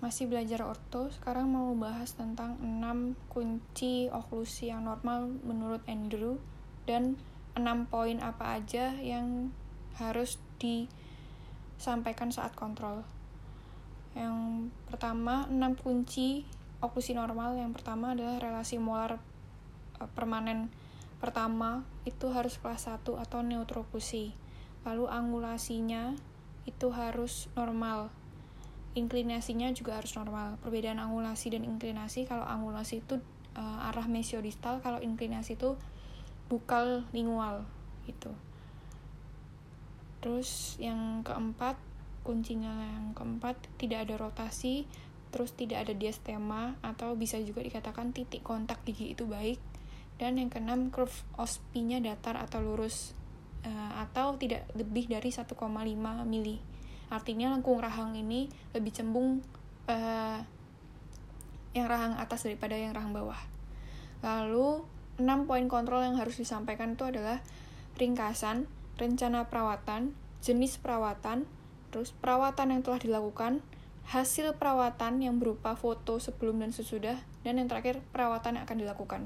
masih belajar orto, sekarang mau bahas tentang 6 kunci oklusi yang normal menurut Andrew dan 6 poin apa aja yang harus disampaikan saat kontrol. Yang pertama, 6 kunci oklusi normal. Yang pertama adalah relasi molar eh, permanen pertama itu harus kelas 1 atau neutroplusi. Lalu angulasinya itu harus normal inklinasinya juga harus normal. Perbedaan angulasi dan inklinasi, kalau angulasi itu uh, arah mesiodistal, kalau inklinasi itu bukal lingual gitu. Terus yang keempat, kuncinya yang keempat tidak ada rotasi, terus tidak ada diastema atau bisa juga dikatakan titik kontak gigi itu baik. Dan yang keenam, curve ospinya datar atau lurus uh, atau tidak lebih dari 1,5 mili Artinya lengkung rahang ini lebih cembung uh, yang rahang atas daripada yang rahang bawah. Lalu, 6 poin kontrol yang harus disampaikan itu adalah ringkasan, rencana perawatan, jenis perawatan, terus perawatan yang telah dilakukan, hasil perawatan yang berupa foto sebelum dan sesudah, dan yang terakhir perawatan yang akan dilakukan.